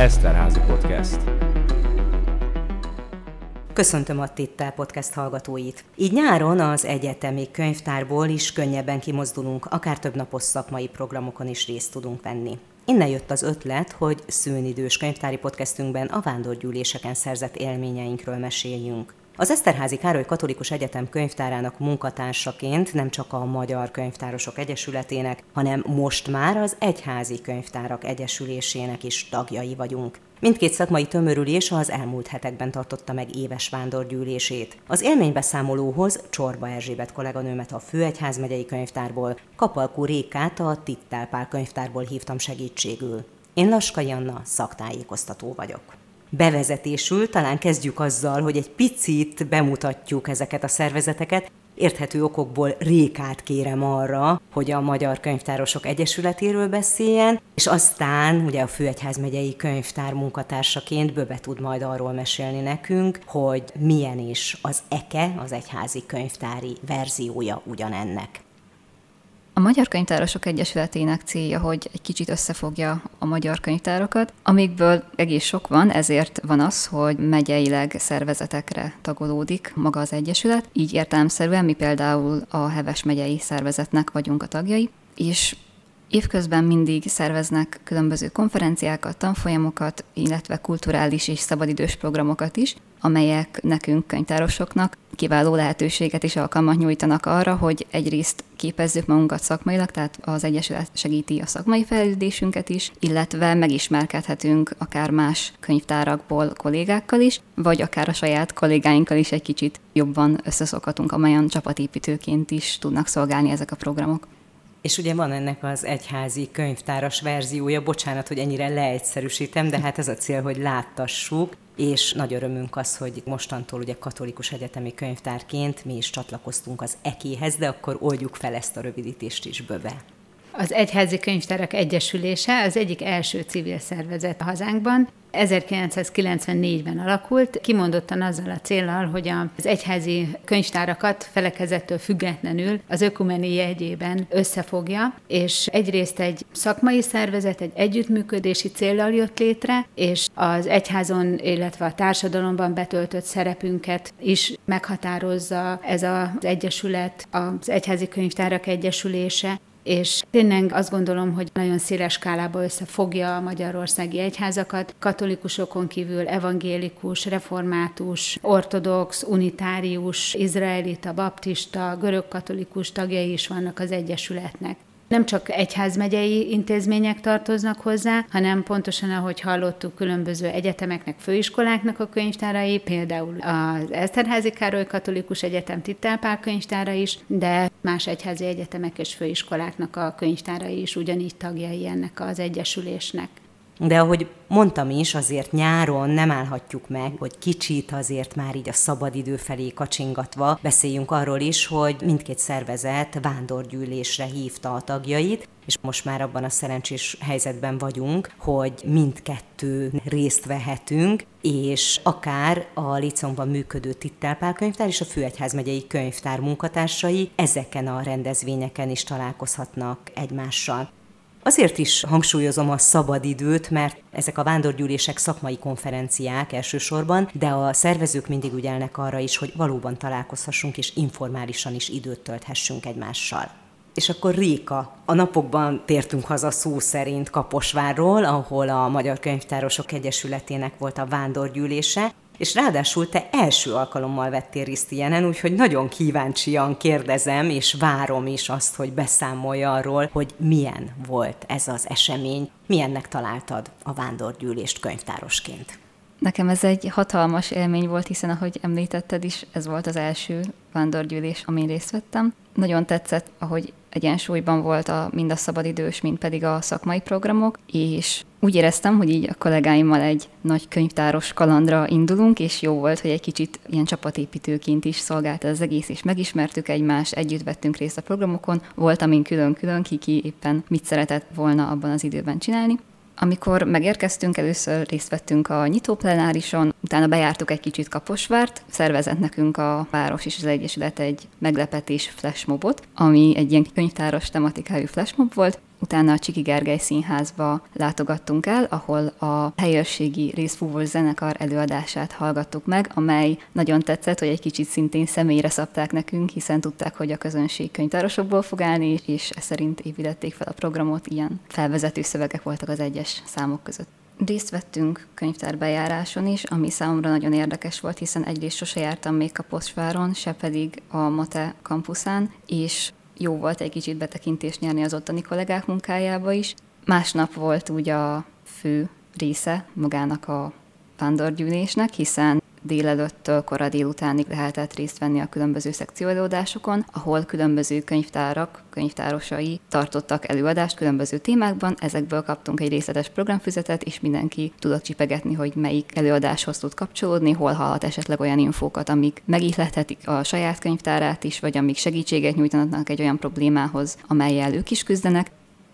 Eszterházi Podcast. Köszöntöm a Tittel Podcast hallgatóit. Így nyáron az egyetemi könyvtárból is könnyebben kimozdulunk, akár több napos szakmai programokon is részt tudunk venni. Innen jött az ötlet, hogy szőnidős könyvtári podcastünkben a vándorgyűléseken szerzett élményeinkről meséljünk. Az Eszterházi Károly Katolikus Egyetem könyvtárának munkatársaként nem csak a Magyar Könyvtárosok Egyesületének, hanem most már az Egyházi Könyvtárak Egyesülésének is tagjai vagyunk. Mindkét szakmai tömörülés az elmúlt hetekben tartotta meg éves vándorgyűlését. Az élménybeszámolóhoz Csorba Erzsébet kolléganőmet a Főegyház megyei könyvtárból, Kapalkú Rékát a Tittelpál könyvtárból hívtam segítségül. Én Laskai Anna, szaktájékoztató vagyok. Bevezetésül talán kezdjük azzal, hogy egy picit bemutatjuk ezeket a szervezeteket, érthető okokból Rékát kérem arra, hogy a Magyar Könyvtárosok Egyesületéről beszéljen, és aztán ugye a Főegyház megyei könyvtár munkatársaként Böbe tud majd arról mesélni nekünk, hogy milyen is az EKE, az egyházi könyvtári verziója ugyanennek. A Magyar Könyvtárosok Egyesületének célja, hogy egy kicsit összefogja a magyar könyvtárokat, amikből egész sok van, ezért van az, hogy megyeileg szervezetekre tagolódik maga az Egyesület, így értelemszerűen mi például a Heves megyei szervezetnek vagyunk a tagjai, és Évközben mindig szerveznek különböző konferenciákat, tanfolyamokat, illetve kulturális és szabadidős programokat is, amelyek nekünk, könyvtárosoknak kiváló lehetőséget és alkalmat nyújtanak arra, hogy egyrészt képezzük magunkat szakmailag, tehát az Egyesület segíti a szakmai fejlődésünket is, illetve megismerkedhetünk akár más könyvtárakból kollégákkal is, vagy akár a saját kollégáinkkal is egy kicsit jobban összeszokhatunk, amelyen csapatépítőként is tudnak szolgálni ezek a programok. És ugye van ennek az egyházi könyvtáras verziója, bocsánat, hogy ennyire leegyszerűsítem, de hát ez a cél, hogy láttassuk, és nagy örömünk az, hogy mostantól ugye katolikus egyetemi könyvtárként mi is csatlakoztunk az EKI-hez, de akkor oldjuk fel ezt a rövidítést is böbe. Az Egyházi Könyvtárak Egyesülése az egyik első civil szervezet a hazánkban. 1994-ben alakult, kimondottan azzal a célral, hogy az egyházi könyvtárakat felekezettől függetlenül az ökumeni jegyében összefogja, és egyrészt egy szakmai szervezet, egy együttműködési célral jött létre, és az egyházon, illetve a társadalomban betöltött szerepünket is meghatározza ez az egyesület, az Egyházi Könyvtárak Egyesülése, és tényleg azt gondolom, hogy nagyon széles skálába összefogja a magyarországi egyházakat, katolikusokon kívül evangélikus, református, ortodox, unitárius, izraelita, baptista, görögkatolikus tagjai is vannak az Egyesületnek nem csak egyházmegyei intézmények tartoznak hozzá, hanem pontosan, ahogy hallottuk, különböző egyetemeknek, főiskoláknak a könyvtárai, például az Eszterházi Károly Katolikus Egyetem Tittelpál könyvtára is, de más egyházi egyetemek és főiskoláknak a könyvtárai is ugyanígy tagjai ennek az egyesülésnek. De ahogy mondtam is, azért nyáron nem állhatjuk meg, hogy kicsit azért már így a szabadidő felé kacsingatva beszéljünk arról is, hogy mindkét szervezet vándorgyűlésre hívta a tagjait, és most már abban a szerencsés helyzetben vagyunk, hogy mindkettő részt vehetünk, és akár a Licomban működő Tittelpál könyvtár és a Főegyház megyei könyvtár munkatársai ezeken a rendezvényeken is találkozhatnak egymással. Azért is hangsúlyozom a szabadidőt, mert ezek a vándorgyűlések szakmai konferenciák elsősorban, de a szervezők mindig ügyelnek arra is, hogy valóban találkozhassunk és informálisan is időt tölthessünk egymással. És akkor Réka, a napokban tértünk haza szó szerint Kaposvárról, ahol a Magyar Könyvtárosok Egyesületének volt a vándorgyűlése, és ráadásul te első alkalommal vettél részt ilyenen, úgyhogy nagyon kíváncsian kérdezem, és várom is azt, hogy beszámolja arról, hogy milyen volt ez az esemény, milyennek találtad a vándorgyűlést könyvtárosként. Nekem ez egy hatalmas élmény volt, hiszen ahogy említetted is, ez volt az első vándorgyűlés, amin részt vettem. Nagyon tetszett, ahogy egyensúlyban volt a, mind a szabadidős, mind pedig a szakmai programok, és úgy éreztem, hogy így a kollégáimmal egy nagy könyvtáros kalandra indulunk, és jó volt, hogy egy kicsit ilyen csapatépítőként is szolgált az egész, és megismertük egymást, együtt vettünk részt a programokon, volt amin külön-külön, ki, ki éppen mit szeretett volna abban az időben csinálni. Amikor megérkeztünk, először részt vettünk a nyitó plenárison, Utána bejártuk egy kicsit Kaposvárt, szervezett nekünk a Város és az Egyesület egy meglepetés flashmobot, ami egy ilyen könyvtáros tematikájú flashmob volt, Utána a Csiki Gergely Színházba látogattunk el, ahol a helyőrségi részfúvós zenekar előadását hallgattuk meg, amely nagyon tetszett, hogy egy kicsit szintén személyre szabták nekünk, hiszen tudták, hogy a közönség könyvtárosokból fog állni, és ez szerint építették fel a programot, ilyen felvezető szövegek voltak az egyes számok között. Részt vettünk könyvtárbejáráson is, ami számomra nagyon érdekes volt, hiszen egyrészt sose jártam még Kaposváron, se pedig a Mate kampuszán, és jó volt egy kicsit betekintést nyerni az ottani kollégák munkájába is. Másnap volt úgy a fő része magának a vándorgyűlésnek, hiszen délelőttől kora délutánig lehetett részt venni a különböző szekcióelőadásokon, ahol különböző könyvtárak, könyvtárosai tartottak előadást különböző témákban, ezekből kaptunk egy részletes programfüzetet, és mindenki tudott csipegetni, hogy melyik előadáshoz tud kapcsolódni, hol hallhat esetleg olyan infókat, amik megihlethetik a saját könyvtárát is, vagy amik segítséget nyújtanak egy olyan problémához, amelyel ők is küzdenek,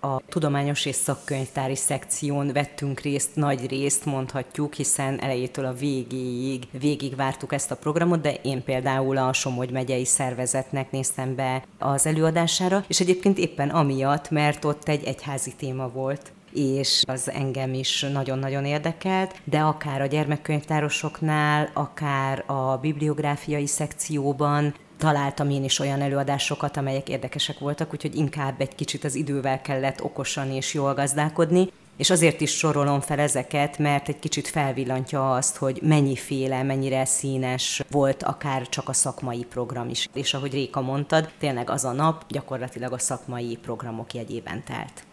a tudományos és szakkönyvtári szekción vettünk részt, nagy részt mondhatjuk, hiszen elejétől a végéig, végig vártuk ezt a programot, de én például a Somogy megyei szervezetnek néztem be az előadására, és egyébként éppen amiatt, mert ott egy egyházi téma volt és az engem is nagyon-nagyon érdekelt, de akár a gyermekkönyvtárosoknál, akár a bibliográfiai szekcióban találtam én is olyan előadásokat, amelyek érdekesek voltak, úgyhogy inkább egy kicsit az idővel kellett okosan és jól gazdálkodni, és azért is sorolom fel ezeket, mert egy kicsit felvillantja azt, hogy mennyiféle, mennyire színes volt akár csak a szakmai program is. És ahogy Réka mondtad, tényleg az a nap gyakorlatilag a szakmai programok jegyében telt.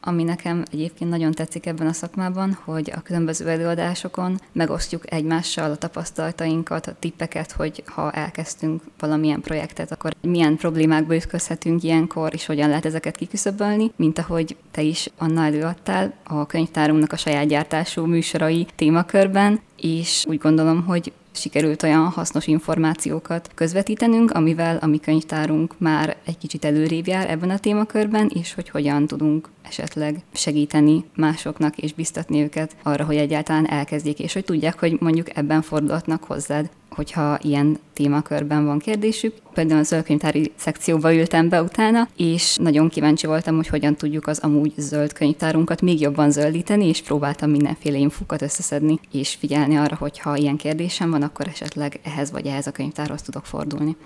Ami nekem egyébként nagyon tetszik ebben a szakmában, hogy a különböző előadásokon megosztjuk egymással a tapasztalatainkat, a tippeket, hogy ha elkezdtünk valamilyen projektet, akkor milyen problémákba ütközhetünk ilyenkor, és hogyan lehet ezeket kiküszöbölni, mint ahogy te is Anna előadtál a könyvtárunknak a saját gyártású műsorai témakörben, és úgy gondolom, hogy sikerült olyan hasznos információkat közvetítenünk, amivel a mi könyvtárunk már egy kicsit előrébb jár ebben a témakörben, és hogy hogyan tudunk esetleg segíteni másoknak és biztatni őket arra, hogy egyáltalán elkezdjék, és hogy tudják, hogy mondjuk ebben fordulhatnak hozzád hogyha ilyen témakörben van kérdésük. Például a zöldkönyvtári szekcióba ültem be utána, és nagyon kíváncsi voltam, hogy hogyan tudjuk az amúgy zöld könyvtárunkat még jobban zöldíteni, és próbáltam mindenféle infókat összeszedni, és figyelni arra, hogy ha ilyen kérdésem van, akkor esetleg ehhez vagy ehhez a könyvtárhoz tudok fordulni.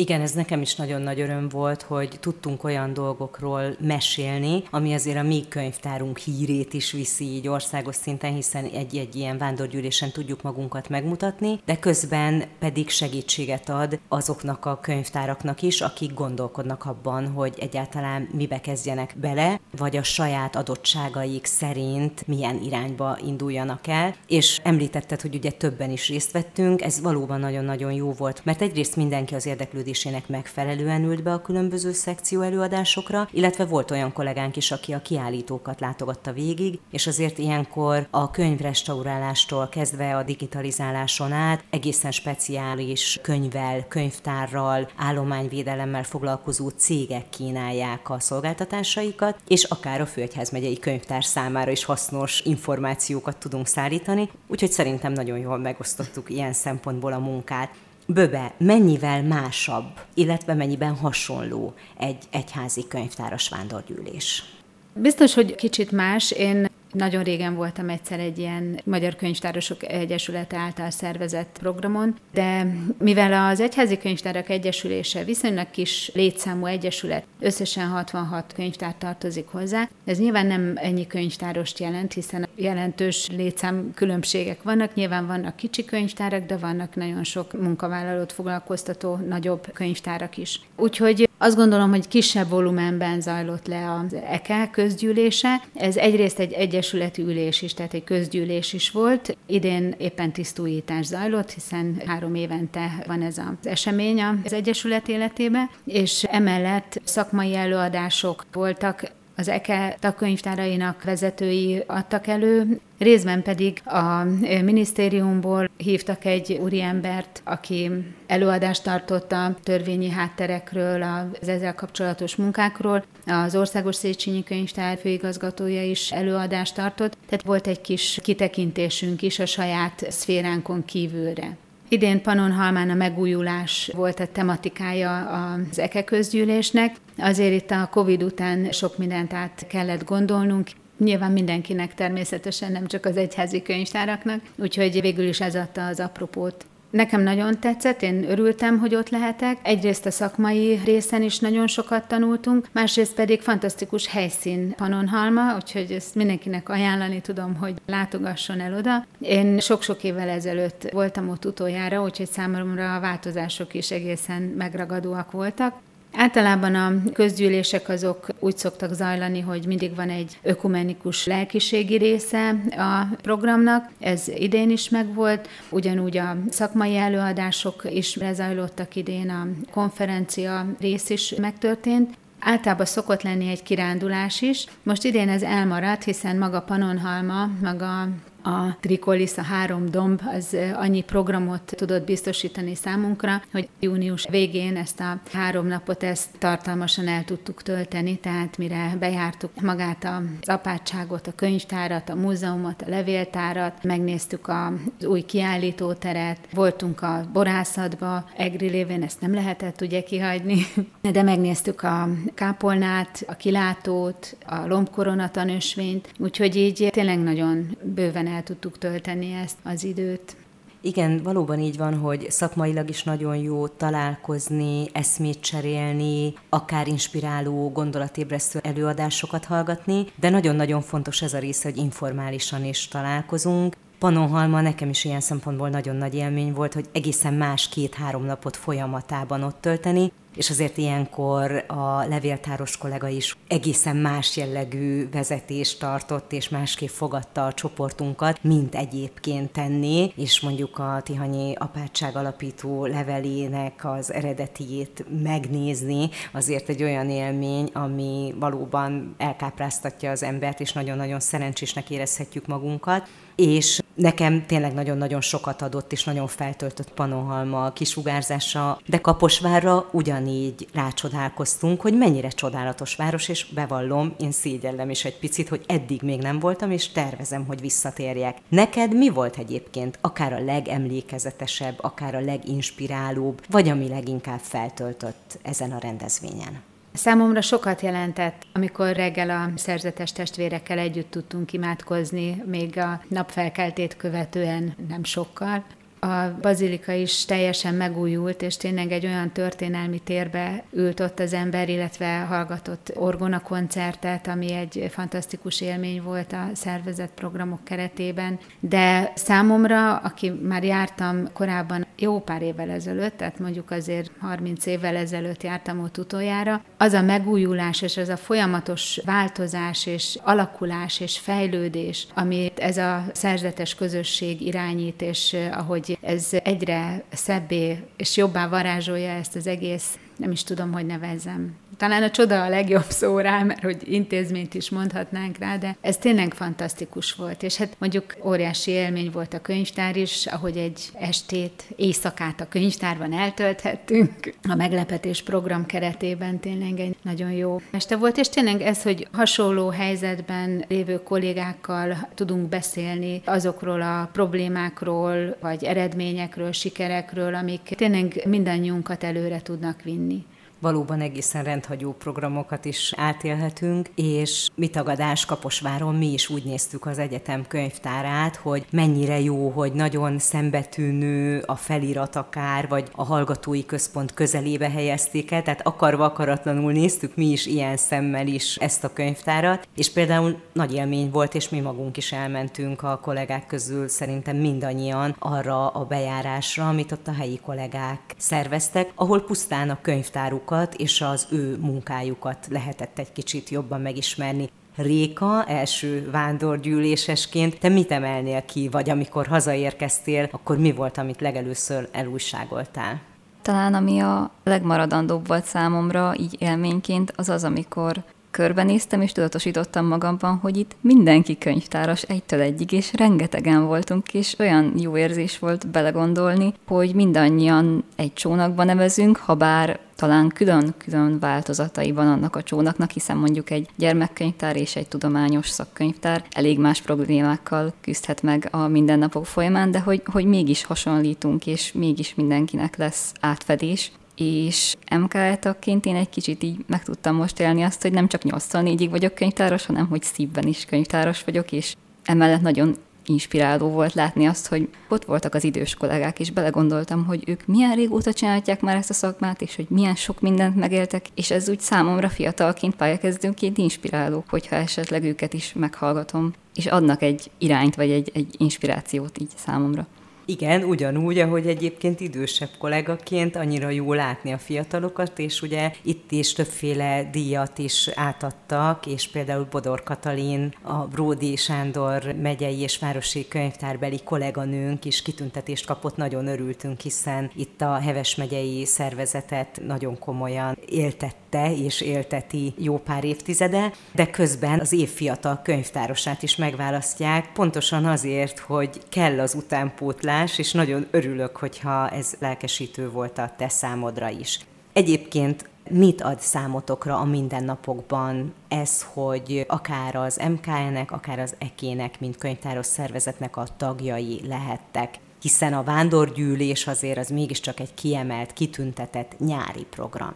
Igen, ez nekem is nagyon nagy öröm volt, hogy tudtunk olyan dolgokról mesélni, ami azért a mi könyvtárunk hírét is viszi így országos szinten, hiszen egy-egy ilyen vándorgyűlésen tudjuk magunkat megmutatni, de közben pedig segítséget ad azoknak a könyvtáraknak is, akik gondolkodnak abban, hogy egyáltalán mibe kezdjenek bele, vagy a saját adottságaik szerint milyen irányba induljanak el. És említetted, hogy ugye többen is részt vettünk, ez valóban nagyon-nagyon jó volt, mert egyrészt mindenki az érdeklődés érdeklődésének megfelelően ült be a különböző szekció előadásokra, illetve volt olyan kollégánk is, aki a kiállítókat látogatta végig, és azért ilyenkor a könyvrestaurálástól kezdve a digitalizáláson át egészen speciális könyvvel, könyvtárral, állományvédelemmel foglalkozó cégek kínálják a szolgáltatásaikat, és akár a Főegyház megyei könyvtár számára is hasznos információkat tudunk szállítani, úgyhogy szerintem nagyon jól megosztottuk ilyen szempontból a munkát. Böbe mennyivel másabb, illetve mennyiben hasonló egy egyházi könyvtáros vándorgyűlés? Biztos, hogy kicsit más. Én nagyon régen voltam egyszer egy ilyen Magyar Könyvtárosok Egyesülete által szervezett programon, de mivel az Egyházi Könyvtárak Egyesülése viszonylag kis létszámú egyesület, összesen 66 könyvtár tartozik hozzá, ez nyilván nem ennyi könyvtárost jelent, hiszen jelentős létszám különbségek vannak, nyilván vannak kicsi könyvtárak, de vannak nagyon sok munkavállalót foglalkoztató nagyobb könyvtárak is. Úgyhogy azt gondolom, hogy kisebb volumenben zajlott le az EKE közgyűlése. Ez egyrészt egy egyesületi ülés is, tehát egy közgyűlés is volt. Idén éppen tisztújítás zajlott, hiszen három évente van ez az esemény az egyesület életébe, és emellett szakmai előadások voltak, az EKE tagkönyvtárainak vezetői adtak elő, részben pedig a minisztériumból hívtak egy úriembert, aki előadást tartott a törvényi hátterekről, az ezzel kapcsolatos munkákról. Az Országos Széchenyi Könyvtár főigazgatója is előadást tartott, tehát volt egy kis kitekintésünk is a saját szféránkon kívülre. Idén Panonhalmán a megújulás volt a tematikája az EKE közgyűlésnek. Azért itt a Covid után sok mindent át kellett gondolnunk, Nyilván mindenkinek természetesen, nem csak az egyházi könyvtáraknak, úgyhogy végül is ez adta az apropót Nekem nagyon tetszett, én örültem, hogy ott lehetek. Egyrészt a szakmai részen is nagyon sokat tanultunk, másrészt pedig fantasztikus helyszín Panonhalma, úgyhogy ezt mindenkinek ajánlani tudom, hogy látogasson el oda. Én sok-sok évvel ezelőtt voltam ott utoljára, úgyhogy számomra a változások is egészen megragadóak voltak. Általában a közgyűlések azok úgy szoktak zajlani, hogy mindig van egy ökumenikus lelkiségi része a programnak, ez idén is megvolt, ugyanúgy a szakmai előadások is lezajlottak idén, a konferencia rész is megtörtént, Általában szokott lenni egy kirándulás is. Most idén ez elmaradt, hiszen maga Panonhalma, maga a Trikolis, a három domb, az annyi programot tudott biztosítani számunkra, hogy június végén ezt a három napot ezt tartalmasan el tudtuk tölteni, tehát mire bejártuk magát az apátságot, a könyvtárat, a múzeumot, a levéltárat, megnéztük az új kiállítóteret, voltunk a borászatba, Egri lévén ezt nem lehetett ugye kihagyni, de megnéztük a kápolnát, a kilátót, a lombkoronatanösvényt, úgyhogy így tényleg nagyon bőven el tudtuk tölteni ezt az időt. Igen, valóban így van, hogy szakmailag is nagyon jó találkozni, eszmét cserélni, akár inspiráló, gondolatébresztő előadásokat hallgatni, de nagyon-nagyon fontos ez a része, hogy informálisan is találkozunk, Panonhalma nekem is ilyen szempontból nagyon nagy élmény volt, hogy egészen más két-három napot folyamatában ott tölteni, és azért ilyenkor a levéltáros kollega is egészen más jellegű vezetést tartott, és másképp fogadta a csoportunkat, mint egyébként tenni, és mondjuk a Tihanyi apátság alapító levelének az eredetiét megnézni, azért egy olyan élmény, ami valóban elkápráztatja az embert, és nagyon-nagyon szerencsésnek érezhetjük magunkat és nekem tényleg nagyon-nagyon sokat adott, és nagyon feltöltött Panohalma kisugárzása, de Kaposvárra ugyanígy rácsodálkoztunk, hogy mennyire csodálatos város, és bevallom, én szégyellem is egy picit, hogy eddig még nem voltam, és tervezem, hogy visszatérjek. Neked mi volt egyébként akár a legemlékezetesebb, akár a leginspirálóbb, vagy ami leginkább feltöltött ezen a rendezvényen? Számomra sokat jelentett, amikor reggel a szerzetes testvérekkel együtt tudtunk imádkozni, még a napfelkeltét követően nem sokkal. A bazilika is teljesen megújult, és tényleg egy olyan történelmi térbe ült ott az ember, illetve hallgatott orgona koncertet, ami egy fantasztikus élmény volt a szervezett programok keretében. De számomra, aki már jártam korábban jó pár évvel ezelőtt, tehát mondjuk azért 30 évvel ezelőtt jártam ott utoljára, az a megújulás és az a folyamatos változás és alakulás és fejlődés, amit ez a szerzetes közösség irányít, és ahogy hogy ez egyre szebbé és jobbá varázsolja ezt az egész, nem is tudom, hogy nevezzem, talán a csoda a legjobb szó rá, mert hogy intézményt is mondhatnánk rá, de ez tényleg fantasztikus volt. És hát mondjuk óriási élmény volt a könyvtár is, ahogy egy estét, éjszakát a könyvtárban eltölthettünk. A meglepetés program keretében tényleg egy nagyon jó este volt, és tényleg ez, hogy hasonló helyzetben lévő kollégákkal tudunk beszélni azokról a problémákról, vagy eredményekről, sikerekről, amik tényleg mindannyiunkat előre tudnak vinni valóban egészen rendhagyó programokat is átélhetünk, és mi tagadás Kaposváron mi is úgy néztük az egyetem könyvtárát, hogy mennyire jó, hogy nagyon szembetűnő a felirat akár, vagy a hallgatói központ közelébe helyezték el, tehát akarva akaratlanul néztük mi is ilyen szemmel is ezt a könyvtárat, és például nagy élmény volt, és mi magunk is elmentünk a kollégák közül szerintem mindannyian arra a bejárásra, amit ott a helyi kollégák szerveztek, ahol pusztán a könyvtáruk munkájukat és az ő munkájukat lehetett egy kicsit jobban megismerni. Réka, első vándorgyűlésesként, te mit emelnél ki, vagy amikor hazaérkeztél, akkor mi volt, amit legelőször elújságoltál? Talán ami a legmaradandóbb volt számomra, így élményként, az az, amikor körbenéztem, és tudatosítottam magamban, hogy itt mindenki könyvtáras egytől egyig, és rengetegen voltunk, és olyan jó érzés volt belegondolni, hogy mindannyian egy csónakban nevezünk, ha bár talán külön-külön változatai van annak a csónaknak, hiszen mondjuk egy gyermekkönyvtár és egy tudományos szakkönyvtár elég más problémákkal küzdhet meg a mindennapok folyamán, de hogy, hogy mégis hasonlítunk, és mégis mindenkinek lesz átfedés, és MK tagként én egy kicsit így meg tudtam most élni azt, hogy nem csak 8 4-ig vagyok könyvtáros, hanem hogy szívben is könyvtáros vagyok, és emellett nagyon inspiráló volt látni azt, hogy ott voltak az idős kollégák, és belegondoltam, hogy ők milyen régóta csinálják már ezt a szakmát, és hogy milyen sok mindent megéltek, és ez úgy számomra fiatalként, pályakezdőnként inspiráló, hogyha esetleg őket is meghallgatom, és adnak egy irányt, vagy egy, egy inspirációt így számomra. Igen, ugyanúgy, ahogy egyébként idősebb kollégaként annyira jó látni a fiatalokat, és ugye itt is többféle díjat is átadtak, és például Bodor Katalin, a Bródi Sándor megyei és városi könyvtárbeli kolléganőnk is kitüntetést kapott, nagyon örültünk, hiszen itt a Heves megyei szervezetet nagyon komolyan éltette és élteti jó pár évtizede, de közben az év fiatal könyvtárosát is megválasztják, pontosan azért, hogy kell az utánpótlás, megoldás, és nagyon örülök, hogyha ez lelkesítő volt a te számodra is. Egyébként mit ad számotokra a mindennapokban ez, hogy akár az MKN-nek, akár az EK-nek, mint könyvtáros szervezetnek a tagjai lehettek? Hiszen a vándorgyűlés azért az mégiscsak egy kiemelt, kitüntetett nyári program.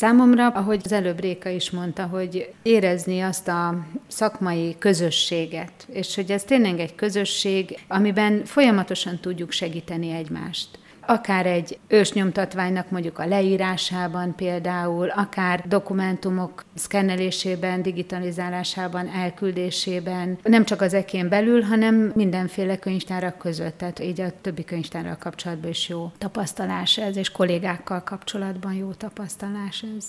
Számomra, ahogy az előbb Réka is mondta, hogy érezni azt a szakmai közösséget, és hogy ez tényleg egy közösség, amiben folyamatosan tudjuk segíteni egymást akár egy ősnyomtatványnak mondjuk a leírásában például, akár dokumentumok szkennelésében, digitalizálásában, elküldésében, nem csak az ekén belül, hanem mindenféle könyvtárak között, tehát így a többi könyvtárral kapcsolatban is jó tapasztalás ez, és kollégákkal kapcsolatban jó tapasztalás ez.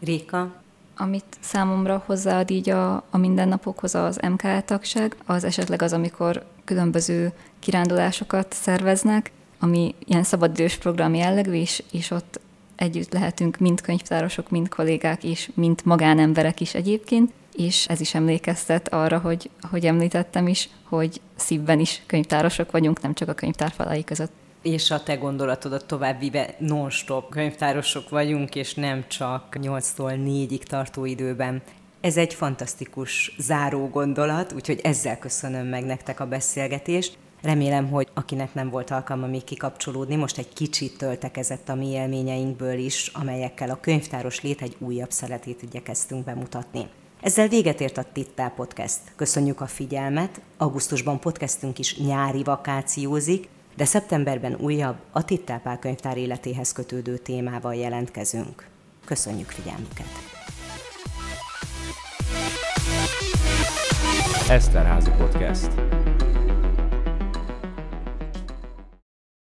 Réka, amit számomra hozzáad így a, a mindennapokhoz az MKL tagság, az esetleg az, amikor különböző kirándulásokat szerveznek, ami ilyen szabadidős program jellegű, és, és ott együtt lehetünk mind könyvtárosok, mind kollégák, és mind magánemberek is egyébként, és ez is emlékeztet arra, hogy, hogy említettem is, hogy szívben is könyvtárosok vagyunk, nem csak a könyvtár falai között. És a te gondolatodat továbbvive non-stop könyvtárosok vagyunk, és nem csak 8-tól 4-ig tartó időben. Ez egy fantasztikus záró gondolat, úgyhogy ezzel köszönöm meg nektek a beszélgetést. Remélem, hogy akinek nem volt alkalma még kikapcsolódni, most egy kicsit töltekezett a mi élményeinkből is, amelyekkel a könyvtáros lét egy újabb szeletét igyekeztünk bemutatni. Ezzel véget ért a Tittá Podcast. Köszönjük a figyelmet. Augusztusban podcastünk is nyári vakációzik, de szeptemberben újabb, a Tittá könyvtár életéhez kötődő témával jelentkezünk. Köszönjük figyelmüket! Eszterházi Podcast.